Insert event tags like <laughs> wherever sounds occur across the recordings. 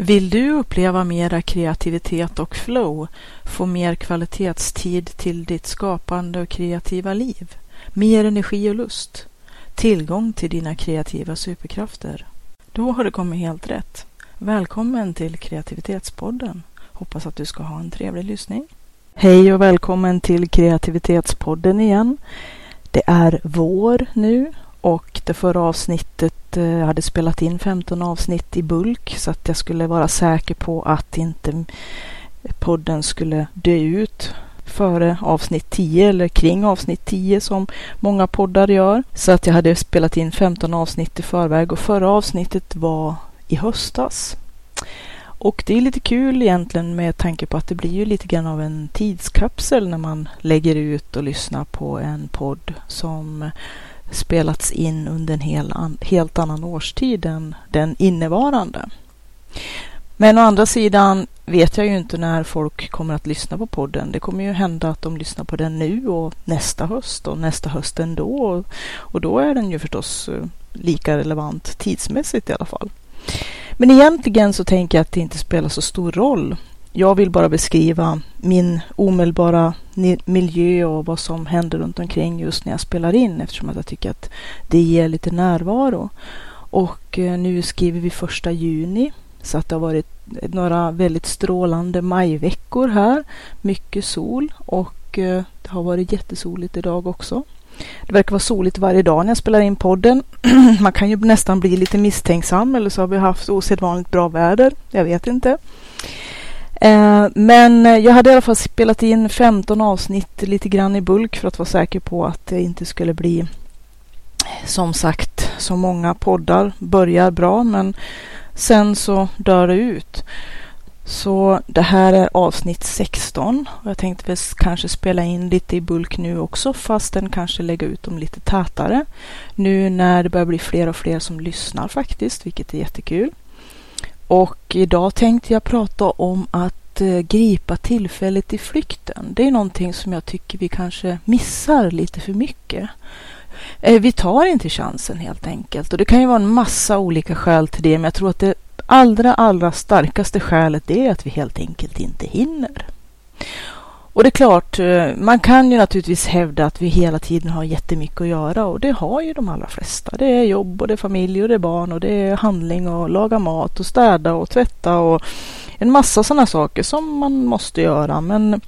Vill du uppleva mera kreativitet och flow, få mer kvalitetstid till ditt skapande och kreativa liv, mer energi och lust, tillgång till dina kreativa superkrafter? Då har du kommit helt rätt. Välkommen till Kreativitetspodden. Hoppas att du ska ha en trevlig lyssning. Hej och välkommen till Kreativitetspodden igen. Det är vår nu och det förra avsnittet jag hade spelat in 15 avsnitt i bulk så att jag skulle vara säker på att inte podden skulle dö ut före avsnitt 10 eller kring avsnitt 10 som många poddar gör. Så att jag hade spelat in 15 avsnitt i förväg och förra avsnittet var i höstas. Och det är lite kul egentligen med tanke på att det blir ju lite grann av en tidskapsel när man lägger ut och lyssnar på en podd som spelats in under en hel an, helt annan årstid än den innevarande. Men å andra sidan vet jag ju inte när folk kommer att lyssna på podden. Det kommer ju hända att de lyssnar på den nu och nästa höst och nästa höst ändå. Och då är den ju förstås eh, lika relevant tidsmässigt i alla fall. Men egentligen så tänker jag att det inte spelar så stor roll jag vill bara beskriva min omedelbara miljö och vad som händer runt omkring just när jag spelar in eftersom att jag tycker att det ger lite närvaro. Och eh, nu skriver vi första juni så att det har varit några väldigt strålande majveckor här. Mycket sol och eh, det har varit jättesoligt idag också. Det verkar vara soligt varje dag när jag spelar in podden. <clears throat> Man kan ju nästan bli lite misstänksam eller så har vi haft osedvanligt bra väder. Jag vet inte. Eh, men jag hade i alla fall spelat in 15 avsnitt lite grann i bulk för att vara säker på att det inte skulle bli som sagt så många poddar börjar bra men sen så dör det ut. Så det här är avsnitt 16 och jag tänkte väl kanske spela in lite i bulk nu också fast den kanske lägga ut dem lite tätare. Nu när det börjar bli fler och fler som lyssnar faktiskt, vilket är jättekul. Och idag tänkte jag prata om att eh, gripa tillfället i flykten. Det är någonting som jag tycker vi kanske missar lite för mycket. Eh, vi tar inte chansen helt enkelt och det kan ju vara en massa olika skäl till det men jag tror att det allra, allra starkaste skälet är att vi helt enkelt inte hinner. Och det är klart, eh, man kan ju naturligtvis hävda att vi hela tiden har jättemycket att göra och det har ju de allra flesta. Det är jobb och det är familj och det är barn och det är handling och laga mat och städa och tvätta och en massa sådana saker som man måste göra. Men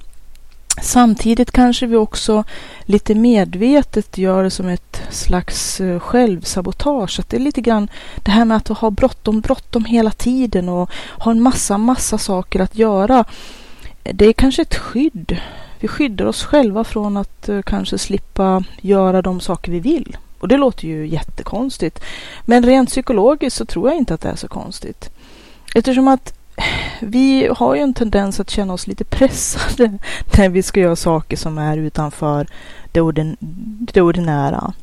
samtidigt kanske vi också lite medvetet gör det som ett slags eh, självsabotage. Att det är lite grann det här med att ha bråttom, bråttom hela tiden och ha en massa, massa saker att göra det är kanske ett skydd. Vi skyddar oss själva från att uh, kanske slippa göra de saker vi vill. Och det låter ju jättekonstigt. Men rent psykologiskt så tror jag inte att det är så konstigt. Eftersom att vi har ju en tendens att känna oss lite pressade <laughs> när vi ska göra saker som är utanför det, ordin det ordinära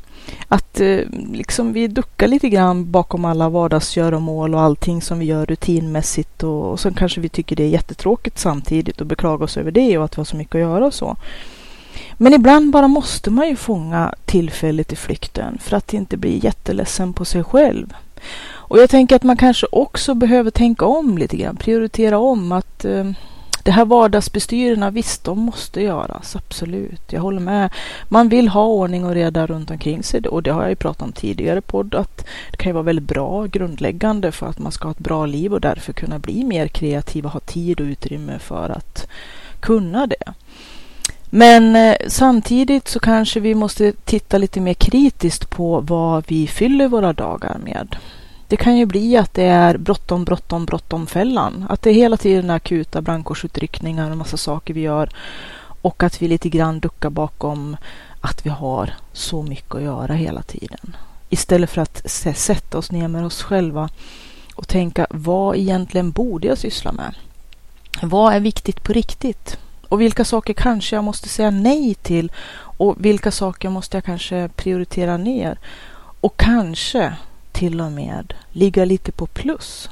att eh, liksom vi duckar lite grann bakom alla vardagsgöromål och allting som vi gör rutinmässigt och, och sen kanske vi tycker det är jättetråkigt samtidigt och beklagar oss över det och att vi har så mycket att göra och så. Men ibland bara måste man ju fånga tillfället i flykten för att inte bli jätteledsen på sig själv. Och jag tänker att man kanske också behöver tänka om lite grann, prioritera om att eh, det här vardagsbestyrena, visst, de måste göras, absolut. Jag håller med. Man vill ha ordning och reda runt omkring sig och det har jag ju pratat om tidigare podd att det kan ju vara väldigt bra, grundläggande för att man ska ha ett bra liv och därför kunna bli mer kreativ och ha tid och utrymme för att kunna det. Men eh, samtidigt så kanske vi måste titta lite mer kritiskt på vad vi fyller våra dagar med. Det kan ju bli att det är bråttom, bråttom, bråttom fällan. Att det hela tiden är akuta brandkårsutryckningar och massa saker vi gör. Och att vi lite grann duckar bakom att vi har så mycket att göra hela tiden. Istället för att sätta oss ner med oss själva och tänka vad egentligen borde jag syssla med? Vad är viktigt på riktigt? Och vilka saker kanske jag måste säga nej till och vilka saker måste jag kanske prioritera ner. Och kanske till och med ligga lite på plus.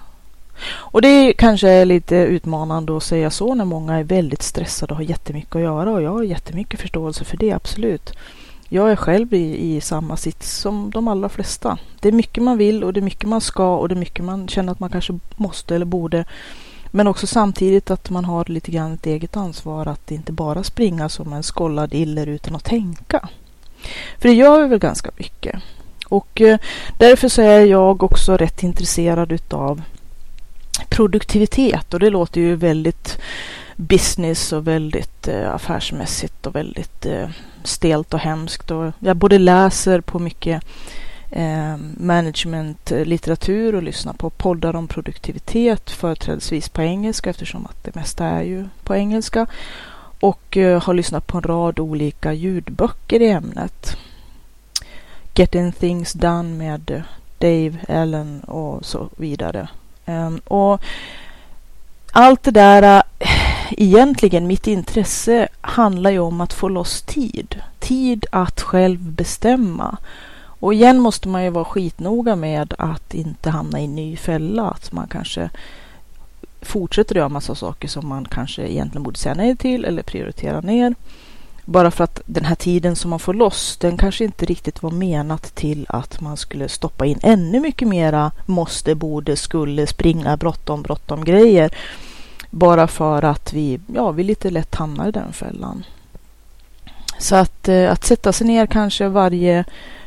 Och det kanske är lite utmanande att säga så när många är väldigt stressade och har jättemycket att göra och jag har jättemycket förståelse för det, absolut. Jag är själv i, i samma sits som de allra flesta. Det är mycket man vill och det är mycket man ska och det är mycket man känner att man kanske måste eller borde. Men också samtidigt att man har lite grann ett eget ansvar att inte bara springa som en skollad iller utan att tänka. För det gör vi väl ganska mycket. Och eh, därför så är jag också rätt intresserad utav produktivitet och det låter ju väldigt business och väldigt eh, affärsmässigt och väldigt eh, stelt och hemskt. Och jag både läser på mycket eh, managementlitteratur eh, och lyssnar på poddar om produktivitet, företrädesvis på engelska eftersom att det mesta är ju på engelska. Och eh, har lyssnat på en rad olika ljudböcker i ämnet. Getting things done med eh, Dave Allen och så vidare. Ehm, och allt det där, eh, egentligen mitt intresse handlar ju om att få loss tid. Tid att själv bestämma. Och igen måste man ju vara skitnoga med att inte hamna i en ny fälla. Att man kanske fortsätter göra massa saker som man kanske egentligen borde säga nej till eller prioritera ner. Bara för att den här tiden som man får loss, den kanske inte riktigt var menat till att man skulle stoppa in ännu mycket mera måste, borde, skulle, springa, bråttom, bråttom grejer. Bara för att vi, ja, vi lite lätt hamnar i den fällan. Så att, eh, att sätta sig ner kanske varje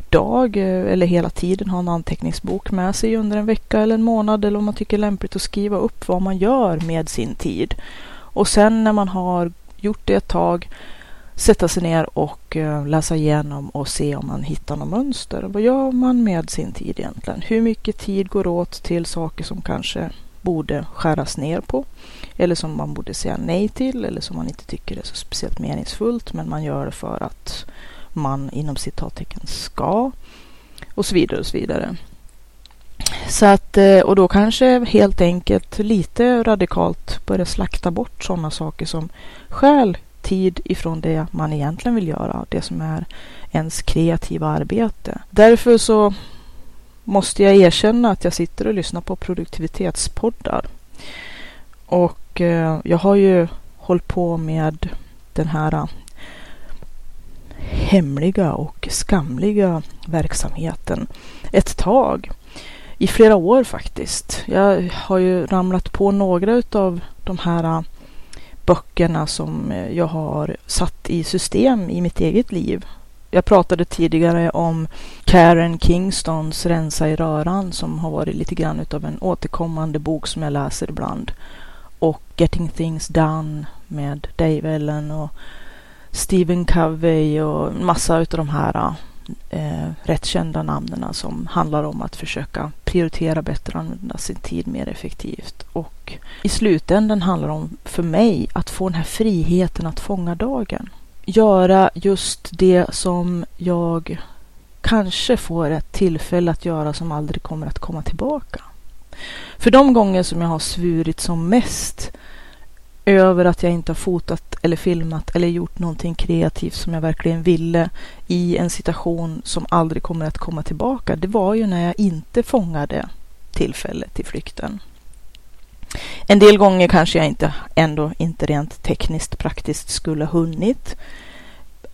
dag eh, eller hela tiden ha en anteckningsbok med sig under en vecka eller en månad eller om man tycker det är lämpligt att skriva upp vad man gör med sin tid. Och sen när man har gjort det ett tag sätta sig ner och eh, läsa igenom och se om man hittar något mönster. Vad gör man med sin tid egentligen? Hur mycket tid går åt till saker som kanske borde skäras ner på? Eller som man borde säga nej till eller som man inte tycker är så speciellt meningsfullt men man gör det för att man inom citattecken ska och så vidare och så vidare. Så att, eh, och då kanske helt enkelt lite radikalt börja slakta bort sådana saker som skäl tid ifrån det man egentligen vill göra, det som är ens kreativa arbete. Därför så måste jag erkänna att jag sitter och lyssnar på produktivitetspoddar. Och eh, jag har ju hållit på med den här eh, hemliga och skamliga verksamheten ett tag. I flera år faktiskt. Jag har ju ramlat på några utav de här eh, böckerna som eh, jag har satt i system i mitt eget liv. Jag pratade tidigare om Karen Kingstons Rensa i röran som har varit lite grann utav en återkommande bok som jag läser ibland. Och Getting Things Done med Dave Ellen och Stephen Covey och massa utav de här eh, eh, rätt kända namnen som handlar om att försöka prioritera bättre och använda sin tid mer effektivt. Och i slutändan handlar det om, för mig, att få den här friheten att fånga dagen. Göra just det som jag kanske får ett tillfälle att göra som aldrig kommer att komma tillbaka. För de gånger som jag har svurit som mest över att jag inte har fotat eller filmat eller gjort någonting kreativt som jag verkligen ville i en situation som aldrig kommer att komma tillbaka. Det var ju när jag inte fångade tillfället till flykten. En del gånger kanske jag inte, ändå inte rent tekniskt praktiskt skulle hunnit.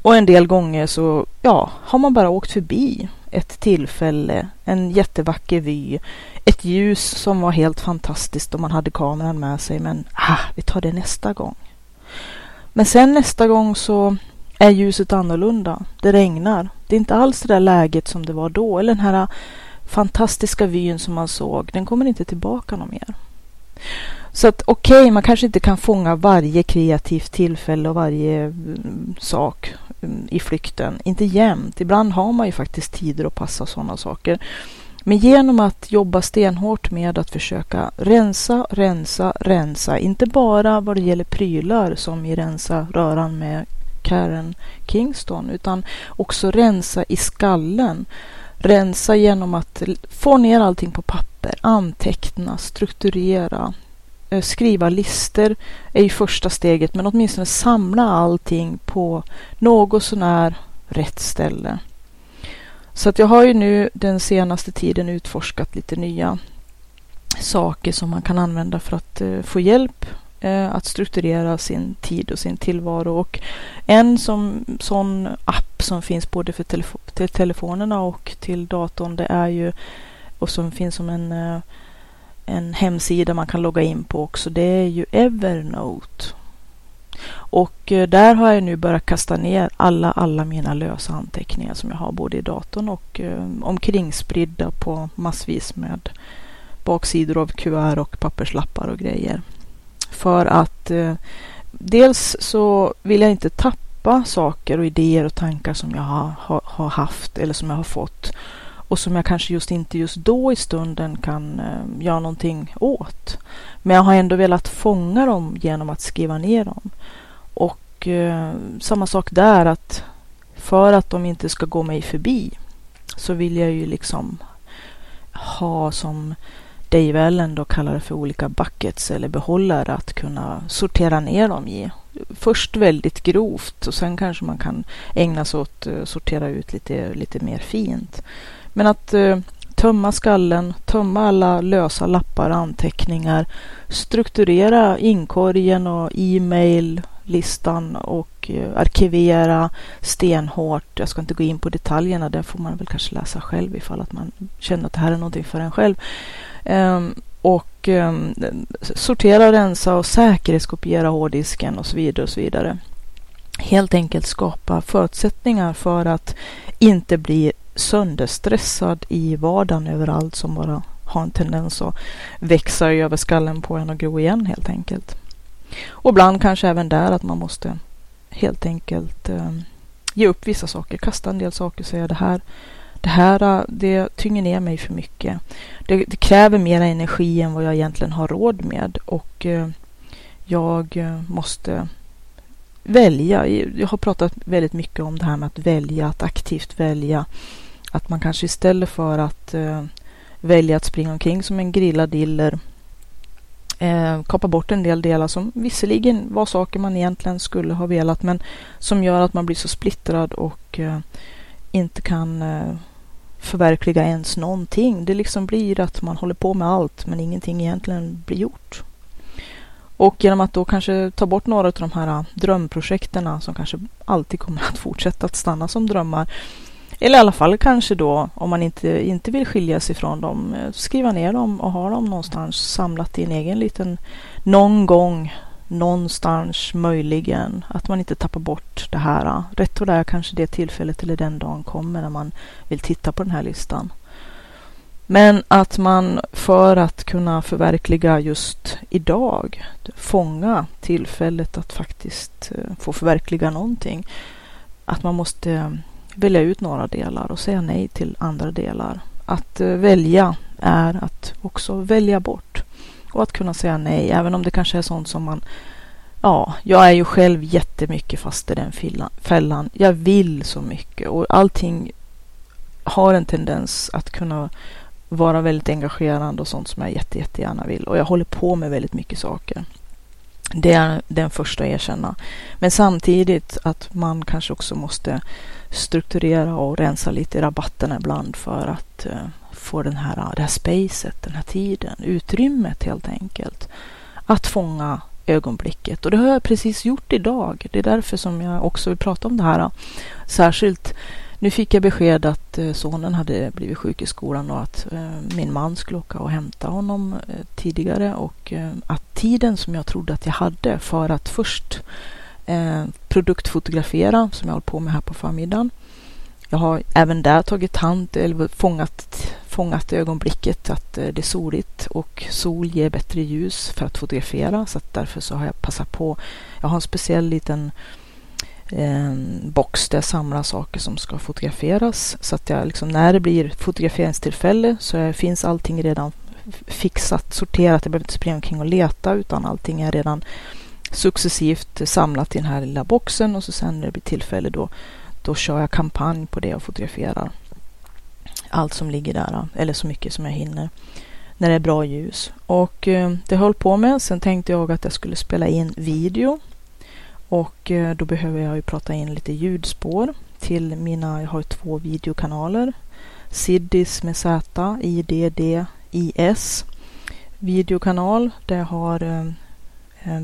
Och en del gånger så, ja, har man bara åkt förbi ett tillfälle, en jättevacker vy, ett ljus som var helt fantastiskt om man hade kameran med sig. Men ah, vi tar det nästa gång. Men sen nästa gång så är ljuset annorlunda. Det regnar. Det är inte alls det där läget som det var då. Eller den här fantastiska vyn som man såg. Den kommer inte tillbaka någon mer. Så att okej, okay, man kanske inte kan fånga varje kreativt tillfälle och varje mm, sak mm, i flykten. Inte jämt. Ibland har man ju faktiskt tider att passa sådana saker. Men genom att jobba stenhårt med att försöka rensa, rensa, rensa, inte bara vad det gäller prylar som i Rensa röran med Karen Kingston, utan också rensa i skallen. Rensa genom att få ner allting på papper, anteckna, strukturera, eh, skriva listor är ju första steget, men åtminstone samla allting på något sånär rätt ställe. Så att jag har ju nu den senaste tiden utforskat lite nya saker som man kan använda för att eh, få hjälp eh, att strukturera sin tid och sin tillvaro. Och en som, sån app som finns både för telefo till telefonerna och till datorn, det är ju och som finns som en eh, en hemsida man kan logga in på också. Det är ju Evernote. Och eh, där har jag nu börjat kasta ner alla, alla mina lösa anteckningar som jag har både i datorn och eh, omkringspridda på massvis med baksidor av kuvert och papperslappar och grejer. För att eh, dels så vill jag inte tappa saker och idéer och tankar som jag har, har, har haft eller som jag har fått och som jag kanske just inte just då i stunden kan eh, göra någonting åt. Men jag har ändå velat fånga dem genom att skriva ner dem. Och eh, samma sak där att för att de inte ska gå mig förbi så vill jag ju liksom ha som Dave Allen då kallar det för olika buckets eller behållare att kunna sortera ner dem i. Först väldigt grovt och sen kanske man kan ägna sig åt att sortera ut lite, lite mer fint. Men att eh, tömma skallen, tömma alla lösa lappar och anteckningar, strukturera inkorgen och e-mail-listan och eh, arkivera stenhårt. Jag ska inte gå in på detaljerna, det får man väl kanske läsa själv ifall att man känner att det här är någonting för en själv. Um, och um, sortera, rensa och säkerhetskopiera hårddisken och så vidare och så vidare. Helt enkelt skapa förutsättningar för att inte bli sönderstressad i vardagen överallt som bara har en tendens att växa över skallen på en och gro igen helt enkelt. Och ibland kanske även där att man måste helt enkelt eh, ge upp vissa saker, kasta en del saker och säga det här, det här eh, det tynger ner mig för mycket. Det, det kräver mer energi än vad jag egentligen har råd med och eh, jag eh, måste välja. Jag har pratat väldigt mycket om det här med att välja, att aktivt välja att man kanske istället för att eh, välja att springa omkring som en grillad diller eh, kapar bort en del delar som visserligen var saker man egentligen skulle ha velat men som gör att man blir så splittrad och eh, inte kan eh, förverkliga ens någonting. Det liksom blir att man håller på med allt men ingenting egentligen blir gjort. Och genom att då kanske ta bort några av de här eh, drömprojekten som kanske alltid kommer att fortsätta att stanna som drömmar eller i alla fall kanske då, om man inte, inte vill skilja sig från dem, eh, skriva ner dem och ha dem någonstans samlat i en egen liten, någon gång, någonstans möjligen, att man inte tappar bort det här. Rätt och där kanske det tillfället eller den dagen kommer när man vill titta på den här listan. Men att man för att kunna förverkliga just idag, fånga tillfället att faktiskt eh, få förverkliga någonting, att man måste välja ut några delar och säga nej till andra delar. Att eh, välja är att också välja bort och att kunna säga nej, även om det kanske är sånt som man Ja, jag är ju själv jättemycket fast i den fällan. Jag vill så mycket och allting har en tendens att kunna vara väldigt engagerande och sånt som jag jätte, jättegärna vill. Och jag håller på med väldigt mycket saker. Det är den första att erkänna. Men samtidigt att man kanske också måste strukturera och rensa lite i rabatterna ibland för att eh, få den här, det här spacet, den här tiden, utrymmet helt enkelt. Att fånga ögonblicket. Och det har jag precis gjort idag. Det är därför som jag också vill prata om det här. Särskilt nu fick jag besked att eh, sonen hade blivit sjuk i skolan och att eh, min man skulle åka och hämta honom eh, tidigare och att tiden som jag trodde att jag hade för att först produktfotografera som jag håller på med här på förmiddagen. Jag har även där tagit hand eller fångat, fångat ögonblicket att det är soligt och sol ger bättre ljus för att fotografera så att därför så har jag passat på. Jag har en speciell liten box där jag samlar saker som ska fotograferas så att jag liksom när det blir fotograferingstillfälle så finns allting redan fixat, sorterat. Jag behöver inte springa omkring och leta utan allting är redan successivt samlat i den här lilla boxen och så sen när det blir tillfälle då, då kör jag kampanj på det och fotograferar allt som ligger där, eller så mycket som jag hinner. när det är bra ljus. Och eh, det höll på med. Sen tänkte jag att jag skulle spela in video. Och eh, då behöver jag ju prata in lite ljudspår till mina, jag har två videokanaler. Siddis med Z, IDDIS videokanal där jag har eh, eh,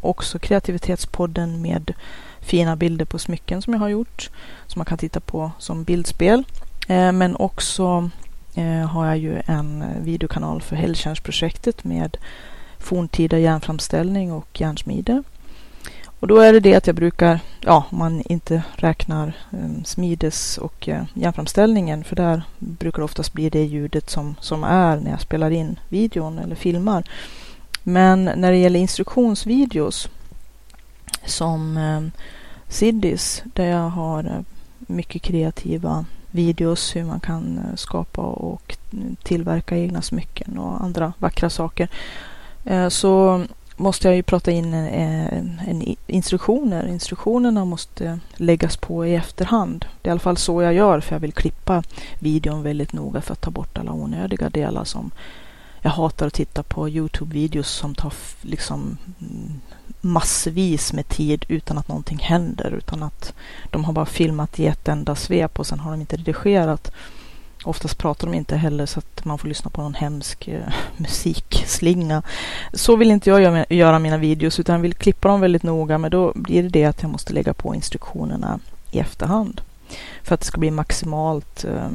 också kreativitetspodden med fina bilder på smycken som jag har gjort. Som man kan titta på som bildspel. Eh, men också eh, har jag ju en videokanal för Hällkärnsprojektet med forntida järnframställning och järnsmide. Och då är det det att jag brukar, ja om man inte räknar um, smides och uh, järnframställningen för där brukar det oftast bli det ljudet som, som är när jag spelar in videon eller filmar. Men när det gäller instruktionsvideos som um, Siddis där jag har uh, mycket kreativa videos hur man kan eh, skapa och mm, tillverka egna smycken och andra vackra saker. Så måste jag ju prata in eh, en, en, instruktioner. Instruktionerna måste läggas på i efterhand. Det är i alla fall så jag gör för jag vill klippa videon väldigt noga för att ta bort alla onödiga delar som jag hatar att titta på Youtube-videos som tar liksom mm, massvis med tid utan att någonting händer. Utan att de har bara filmat i ett enda svep och sen har de inte redigerat. Oftast pratar de inte heller så att man får lyssna på någon hemsk eh, <laughs> musikslinga. Så vill inte jag göra mina videos utan vill klippa dem väldigt noga men då blir det det att jag måste lägga på instruktionerna i efterhand. För att det ska bli maximalt eh,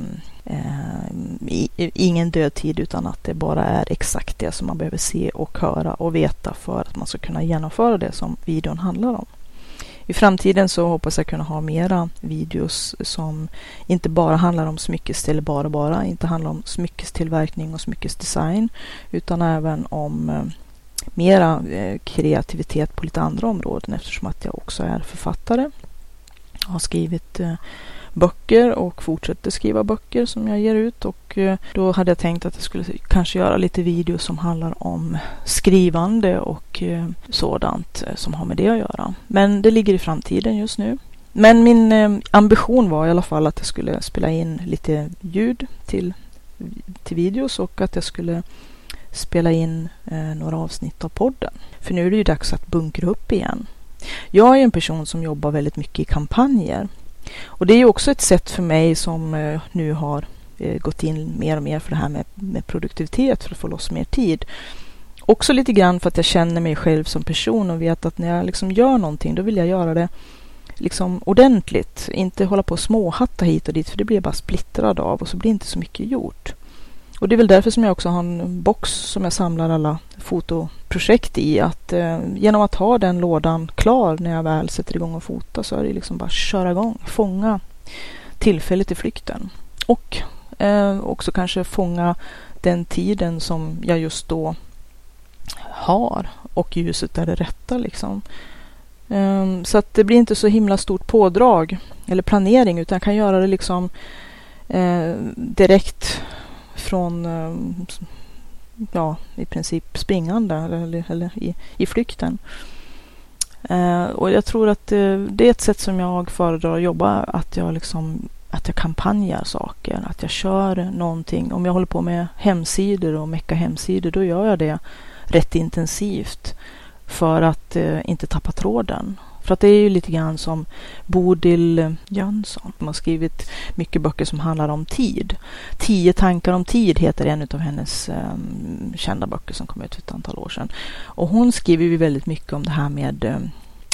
ingen dödtid utan att det bara är exakt det som man behöver se och höra och veta för att man ska kunna genomföra det som videon handlar om. I framtiden så hoppas jag kunna ha mera videos som inte bara handlar om smyckes, eller bara bara, inte handlar om smyckestillverkning och smyckesdesign utan även om eh, mera eh, kreativitet på lite andra områden eftersom att jag också är författare. Jag har skrivit eh, böcker och fortsätter skriva böcker som jag ger ut och eh, då hade jag tänkt att jag skulle kanske göra lite videos som handlar om skrivande och eh, sådant eh, som har med det att göra. Men det ligger i framtiden just nu. Men min ambition var i alla fall att jag skulle spela in lite ljud till, till videos och att jag skulle spela in några avsnitt av podden. För nu är det ju dags att bunkra upp igen. Jag är en person som jobbar väldigt mycket i kampanjer och det är ju också ett sätt för mig som eh, nu har eh, gått in mer och mer för det här med, med produktivitet för att få loss mer tid. Också lite grann för att jag känner mig själv som person och vet att när jag liksom gör någonting då vill jag göra det liksom ordentligt. Inte hålla på och småhatta hit och dit för det blir jag bara splittrad av och så blir inte så mycket gjort. Och det är väl därför som jag också har en box som jag samlar alla fotoprojekt i. Att eh, genom att ha den lådan klar när jag väl sätter igång och fota så är det liksom bara köra igång, fånga tillfället i flykten. Och eh, också kanske fånga den tiden som jag just då har och ljuset är det rätta liksom. Um, så att det blir inte så himla stort pådrag eller planering utan jag kan göra det liksom eh, direkt från eh, ja, i princip springande eller, eller i, i flykten. Eh, och jag tror att eh, det är ett sätt som jag föredrar att jobba, att jag liksom att jag kampanjar saker, att jag kör någonting. Om jag håller på med hemsidor och mecka hemsidor, då gör jag det rätt intensivt för att eh, inte tappa tråden. För att det är ju lite grann som Bodil Jönsson som har skrivit mycket böcker som handlar om tid. Tio tankar om tid heter en av hennes um, kända böcker som kom ut för ett antal år sedan. Och hon skriver ju väldigt mycket om det här med um,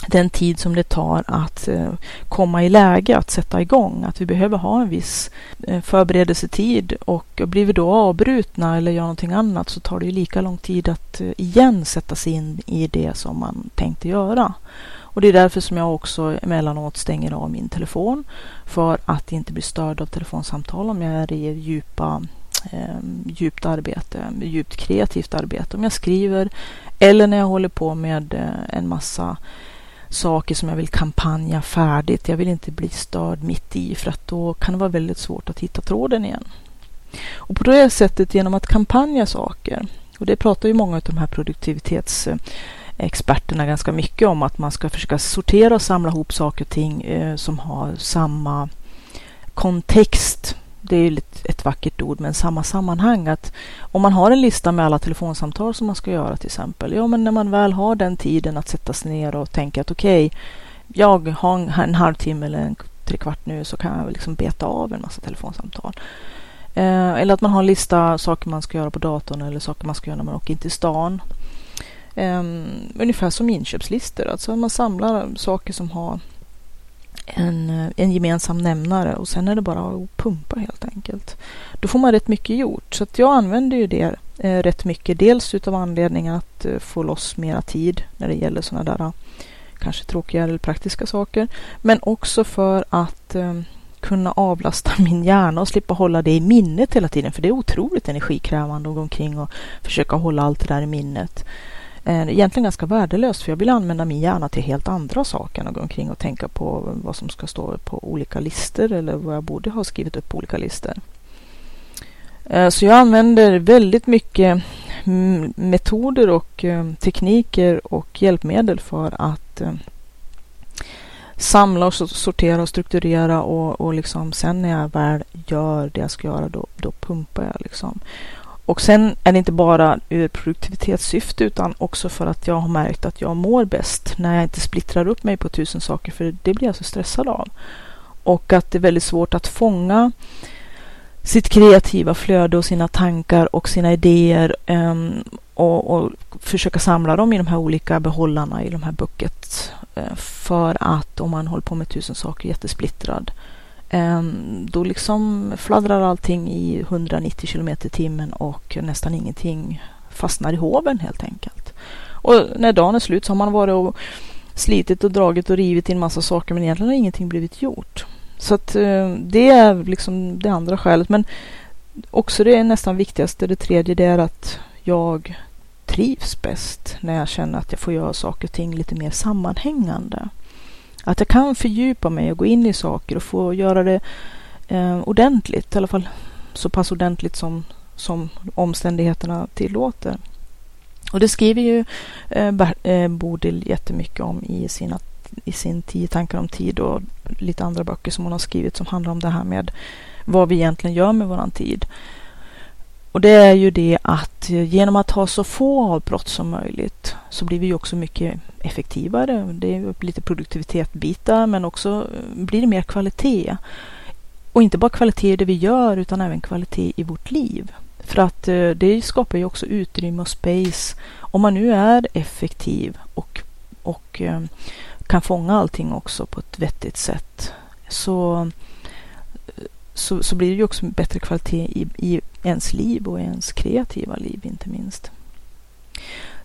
den tid som det tar att eh, komma i läge, att sätta igång. Att vi behöver ha en viss eh, förberedelsetid och blir vi då avbrutna eller gör någonting annat så tar det ju lika lång tid att eh, igen sätta sig in i det som man tänkte göra. Och det är därför som jag också emellanåt stänger av min telefon för att inte bli störd av telefonsamtal om jag är i djupa, ehm, djupt arbete, djupt kreativt arbete. Om jag skriver eller när jag håller på med eh, en massa saker som jag vill kampanja färdigt. Jag vill inte bli störd mitt i för att då kan det vara väldigt svårt att hitta tråden igen. Och på det sättet genom att kampanja saker och det pratar ju många av de här produktivitets eh, experterna ganska mycket om att man ska försöka sortera och samla ihop saker och ting eh, som har samma kontext det är ju ett vackert ord men samma sammanhang att om man har en lista med alla telefonsamtal som man ska göra till exempel. Ja men när man väl har den tiden att sätta sig ner och tänka att okej okay, jag har en halvtimme eller en trekvart nu så kan jag liksom beta av en massa telefonsamtal. Eh, eller att man har en lista saker man ska göra på datorn eller saker man ska göra när man åker in till stan. Um, ungefär som inköpslistor, alltså man samlar saker som har en, eh, en gemensam nämnare och sen är det bara att pumpa helt enkelt. Då får man rätt mycket gjort. Så att jag använder ju det eh, rätt mycket. Dels utav anledningen att eh, få loss mera tid när det gäller sådana där eh, kanske tråkiga eller praktiska saker. Men också för att eh, kunna avlasta <laughs> min hjärna och slippa hålla det i minnet hela tiden. För det är otroligt energikrävande att gå omkring och försöka hålla allt det där i minnet. Eh, egentligen ganska värdelöst för jag vill använda min hjärna till helt andra saker än att gå omkring och tänka på vad som ska stå på olika listor eller vad jag borde ha skrivit upp på olika listor. Eh, så jag använder väldigt mycket mm, metoder och eh, tekniker och hjälpmedel för att samla och sortera och strukturera och, och liksom sen när jag väl gör det jag ska göra då, då pumpar jag liksom. Och sen är det inte bara ur produktivitetssyfte utan också för att jag har märkt att jag mår bäst när jag inte splittrar upp mig på tusen saker för det blir jag så stressad av. Och att det är väldigt svårt att fånga sitt kreativa flöde och sina tankar och sina idéer um, och, och, försöka samla dem i de här olika behållarna i de här bucket. Eh, för att om man håller på med tusen saker jättesplittrad Ehm, då liksom fladdrar allting i 190 kilometer i timmen och nästan ingenting fastnar i hoven helt enkelt. Och när dagen är slut så har man varit och slitit och dragit och rivit i en massa saker men egentligen har ingenting blivit gjort. Så att eh, det är liksom det andra skälet. Men också det nästan viktigaste, det tredje, det är att jag trivs bäst när jag känner att jag får göra saker och ting lite mer sammanhängande. Att jag kan fördjupa mig och gå in i saker och få göra det eh, ordentligt. I alla fall så pass ordentligt som, som omständigheterna tillåter. Och det skriver ju eh, eh, Bodil jättemycket om i, sina, i sin Tio tankar om tid och lite andra böcker som hon har skrivit som handlar om det här med vad vi egentligen gör med våran tid. Och det är ju det att genom att ha så få avbrott som möjligt så blir vi också mycket effektivare. Det är lite produktivitetsbitar men också eh, blir det mer kvalitet. Och inte bara kvalitet i det vi gör utan även kvalitet i vårt liv. För att eh, det skapar ju också utrymme och space. Om man nu är effektiv och, och eh, kan fånga allting också på ett vettigt sätt så, så, så blir det ju också bättre kvalitet i, i ens liv och ens kreativa liv inte minst.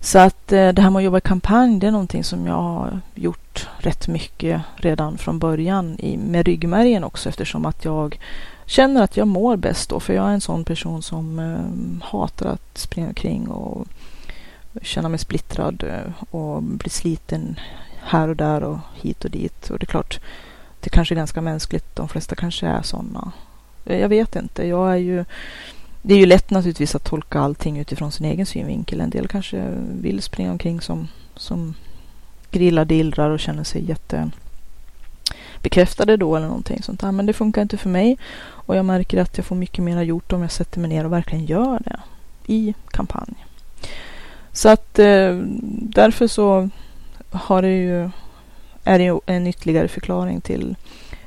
Så att eh, det här med att jobba i kampanj, det är någonting som jag har gjort rätt mycket redan från början i, med ryggmärgen också eftersom att jag känner att jag mår bäst då. För jag är en sån person som eh, hatar att springa omkring och känna mig splittrad eh, och bli sliten här och där och hit och dit. Och det är klart, det kanske är ganska mänskligt. De flesta kanske är sådana. Eh, jag vet inte. Jag är ju det är ju lätt naturligtvis att tolka allting utifrån sin egen synvinkel. En del kanske vill springa omkring som, som grilladillrar och känner sig jätte bekräftade då eller någonting sånt där. Men det funkar inte för mig och jag märker att jag får mycket mer gjort om jag sätter mig ner och verkligen gör det i kampanj. Så att eh, därför så har det ju, är det en ytterligare förklaring till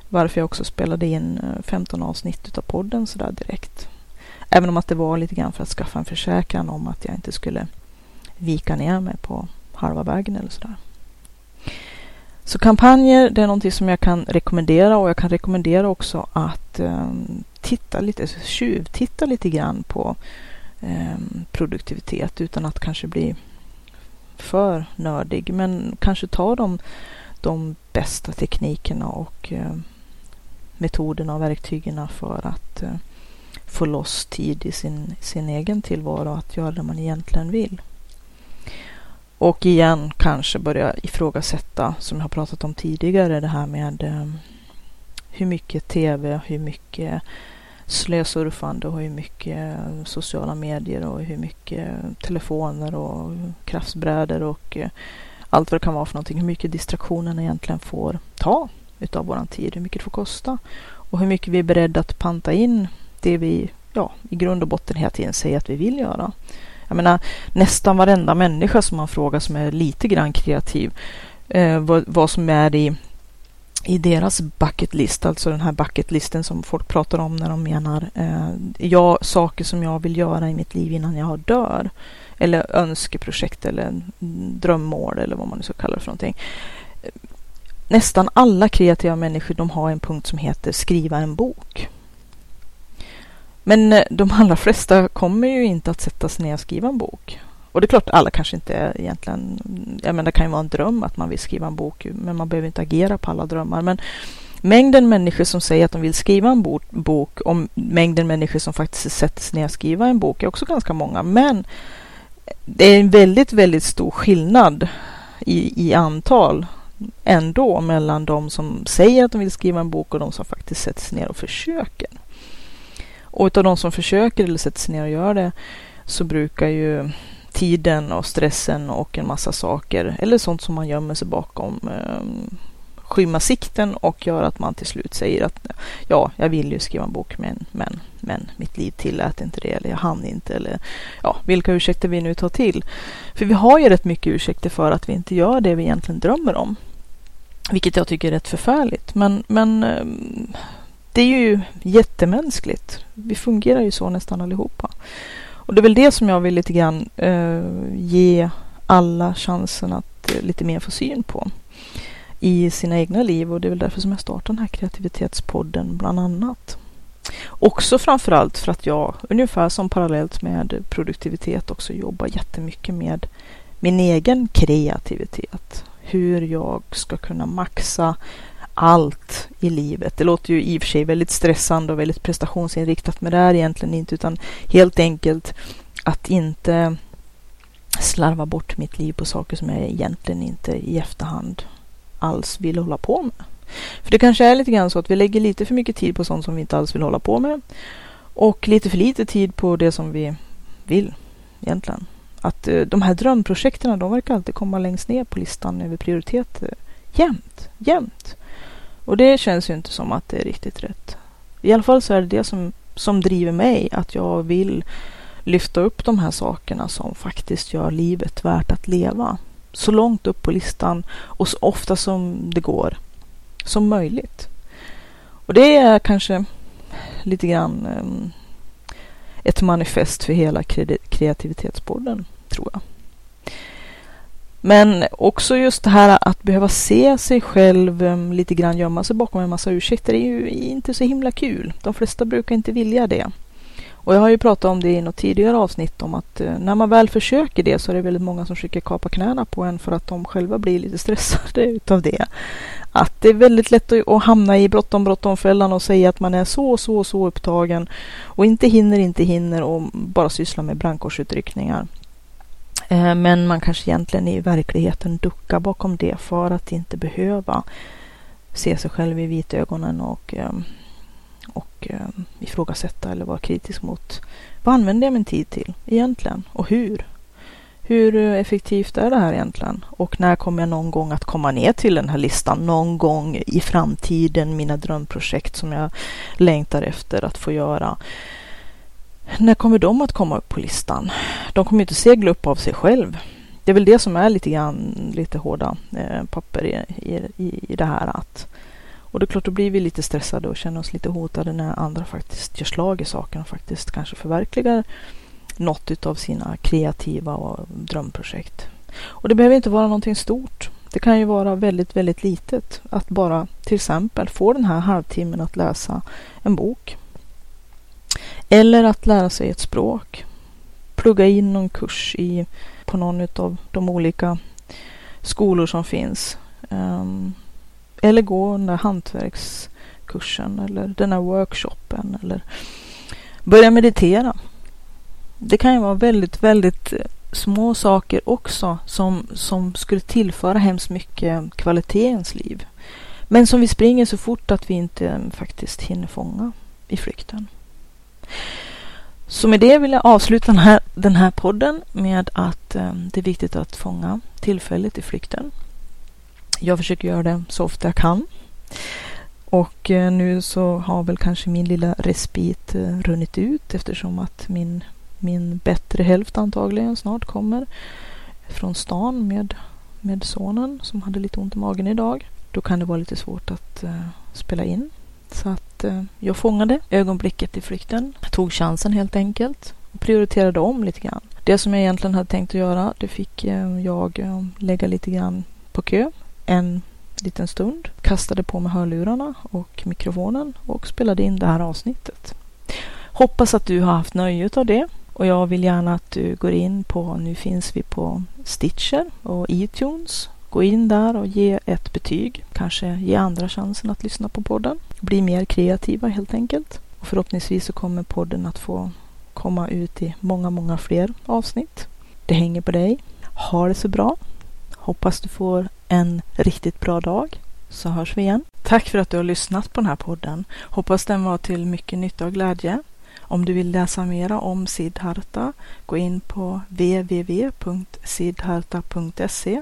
varför jag också spelade in eh, 15 avsnitt av podden sådär direkt. Även om att det var lite grann för att skaffa en försäkran om att jag inte skulle vika ner mig på halva vägen eller sådär. Så kampanjer, det är någonting som jag kan rekommendera och jag kan rekommendera också att um, titta lite, tjuvtitta lite grann på um, produktivitet utan att kanske bli för nördig. Men kanske ta de, de bästa teknikerna och uh, metoderna och verktygen för att uh, få loss tid i sin, sin egen tillvaro att göra det man egentligen vill. Och igen kanske börja ifrågasätta, som jag har pratat om tidigare, det här med eh, hur mycket tv, hur mycket slösurfande och hur mycket sociala medier och hur mycket telefoner och kraftsbrädor och eh, allt vad det kan vara för någonting. Hur mycket distraktionen egentligen får ta utav våran tid, hur mycket det får kosta och hur mycket vi är beredda att panta in det vi ja, i grund och botten hela tiden säger att vi vill göra. Jag menar nästan varenda människa som man frågar som är lite grann kreativ eh, vad, vad som är i i deras bucket list, alltså den här bucket listen som folk pratar om när de menar eh, jag, saker som jag vill göra i mitt liv innan jag dör. Eller önskeprojekt eller drömmål eller vad man nu ska kalla det för någonting. Nästan alla kreativa människor de har en punkt som heter skriva en bok. Men eh, de allra flesta kommer ju inte att sätta sig ner och skriva en bok. Och det är klart, alla kanske inte egentligen... Jag menar, det kan ju vara en dröm att man vill skriva en bok, men man behöver inte agera på alla drömmar. Men mängden människor som säger att de vill skriva en bok och mängden människor som faktiskt sätter sig ner och skriver en bok är också ganska många. Men eh, det är en väldigt, väldigt stor skillnad i, i antal ändå mellan de som säger att de vill skriva en bok och de som faktiskt sätter sig ner och försöker. Och utav de som försöker eller sätter sig ner och gör det så brukar ju tiden och stressen och en massa saker eller sånt som man gömmer sig bakom eh, skymma sikten och gör att man till slut säger att ja, jag vill ju skriva en bok men, men, men mitt liv tillät inte det eller jag hann inte eller ja, vilka ursäkter vi nu tar till. För vi har ju rätt mycket ursäkter för att vi inte gör det vi egentligen drömmer om. Vilket jag tycker är rätt förfärligt. Men, men ehm, det är ju jättemänskligt. Vi fungerar ju så nästan allihopa. Och det är väl det som jag vill lite grann eh, ge alla chansen att eh, lite mer få syn på i sina egna liv och det är väl därför som jag startar den här kreativitetspodden bland annat. Också framförallt för att jag ungefär som parallellt med produktivitet också jobbar jättemycket med min egen kreativitet. Hur jag ska kunna maxa allt i livet. Det låter ju i och för sig väldigt stressande och väldigt prestationsinriktat, men det är egentligen inte, utan helt enkelt att inte slarva bort mitt liv på saker som jag egentligen inte i efterhand alls vill hålla på med. För det kanske är lite grann så att vi lägger lite för mycket tid på sånt som vi inte alls vill hålla på med och lite för lite tid på det som vi vill egentligen. Att eh, de här drömprojekten, de verkar alltid komma längst ner på listan över prioriteter. Jämt, jämt. Och det känns ju inte som att det är riktigt rätt. I alla fall så är det det som, som driver mig, att jag vill lyfta upp de här sakerna som faktiskt gör livet värt att leva. Så långt upp på listan och så ofta som det går. Som möjligt. Och det är kanske lite grann um, ett manifest för hela kreativitetsborden, tror jag. Men också just det här att behöva se sig själv um, lite grann gömma sig bakom en massa ursäkter är ju inte så himla kul. De flesta brukar inte vilja det. Och jag har ju pratat om det i något tidigare avsnitt om att uh, när man väl försöker det så är det väldigt många som försöker kapa knäna på en för att de själva blir lite stressade <laughs> utav det. Att det är väldigt lätt att, att hamna i bråttom bråttom fällan och säga att man är så så så upptagen och inte hinner inte hinner och bara syssla med brandkårsutryckningar. Eh, men man kanske egentligen i verkligheten duckar bakom det för att inte behöva se sig själv i vitögonen och, ehm, och ehm, ifrågasätta eller vara kritisk mot vad använder jag min tid till egentligen och hur? Hur effektivt är det här egentligen? Och när kommer jag någon gång att komma ner till den här listan? Någon gång i framtiden, mina drömprojekt som jag längtar efter att få göra. När kommer de att komma upp på listan? De kommer inte segla upp av sig själv. Det är väl det som är lite grann lite hårda eh, papper i, i, i det här. att Och det är klart, då blir vi lite stressade och känner oss lite hotade när andra faktiskt gör slag i saken och faktiskt kanske förverkligar något av sina kreativa och drömprojekt. Och det behöver inte vara någonting stort. Det kan ju vara väldigt, väldigt litet. Att bara till exempel få den här halvtimmen att läsa en bok eller att lära sig ett språk. Plugga in någon kurs i, på någon av de olika skolor som finns. Um, eller gå den där hantverkskursen eller den här workshopen eller börja meditera. Det kan ju vara väldigt, väldigt eh, små saker också som, som skulle tillföra hemskt mycket kvalitet i ens liv. Men som vi springer så fort att vi inte eh, faktiskt hinner fånga i flykten. Så med det vill jag avsluta den här, den här podden med att eh, det är viktigt att fånga tillfället i flykten. Jag försöker göra det så ofta jag kan. Och eh, nu så har väl kanske min lilla respit eh, runnit ut eftersom att min, min bättre hälft antagligen snart kommer från stan med, med sonen som hade lite ont i magen idag. Då kan det vara lite svårt att eh, spela in. Så att Eh, jag fångade ögonblicket i flykten, tog chansen helt enkelt och prioriterade om lite grann. Det som jag egentligen hade tänkt att göra, det fick eh, jag eh, lägga lite grann på kö en liten stund, kastade på mig hörlurarna och mikrofonen och spelade in det här avsnittet. Hoppas att du har haft nöjet av det och jag vill gärna att du går in på, nu finns vi på Stitcher och iTunes. Gå in där och ge ett betyg, kanske ge andra chansen att lyssna på podden. Bli mer kreativa helt enkelt. Och förhoppningsvis så kommer podden att få komma ut i många, många fler avsnitt. Det hänger på dig. Ha det så bra. Hoppas du får en riktigt bra dag så hörs vi igen. Tack för att du har lyssnat på den här podden. Hoppas den var till mycket nytta och glädje. Om du vill läsa mera om Siddharta, gå in på www.siddharta.se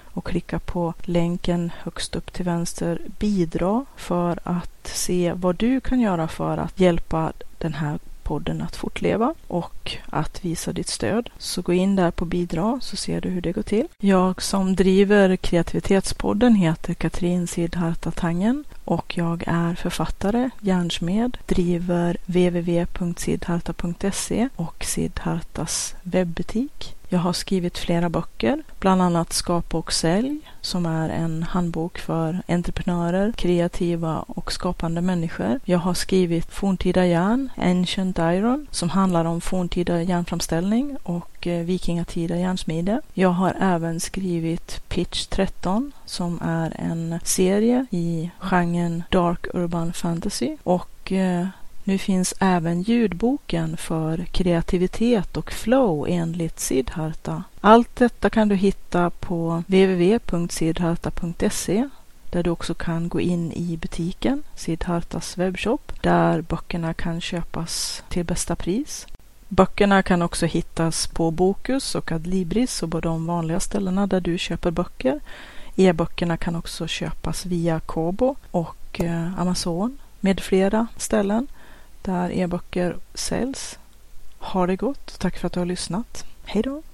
och klicka på länken högst upp till vänster bidra för att se vad du kan göra för att hjälpa den här podden att fortleva och att visa ditt stöd. Så gå in där på bidra så ser du hur det går till. Jag som driver kreativitetspodden heter Katrin Sidharta Tangen och jag är författare, järnsmed, driver www.sidharta.se och Sidhartas webbutik. Jag har skrivit flera böcker, bland annat Skapa och sälj som är en handbok för entreprenörer, kreativa och skapande människor. Jag har skrivit Forntida järn, Ancient Iron, som handlar om forntida järnframställning och och eh, vikingatida järnsmide. Jag har även skrivit Pitch 13 som är en serie i genren Dark Urban Fantasy och eh, nu finns även ljudboken för kreativitet och flow enligt Siddharta. Allt detta kan du hitta på www.siddharta.se där du också kan gå in i butiken, Siddhartas webbshop, där böckerna kan köpas till bästa pris. Böckerna kan också hittas på Bokus och Adlibris och på de vanliga ställena där du köper böcker. E-böckerna kan också köpas via Kobo och eh, Amazon med flera ställen där e-böcker säljs. Ha det gott. Tack för att du har lyssnat. Hej då!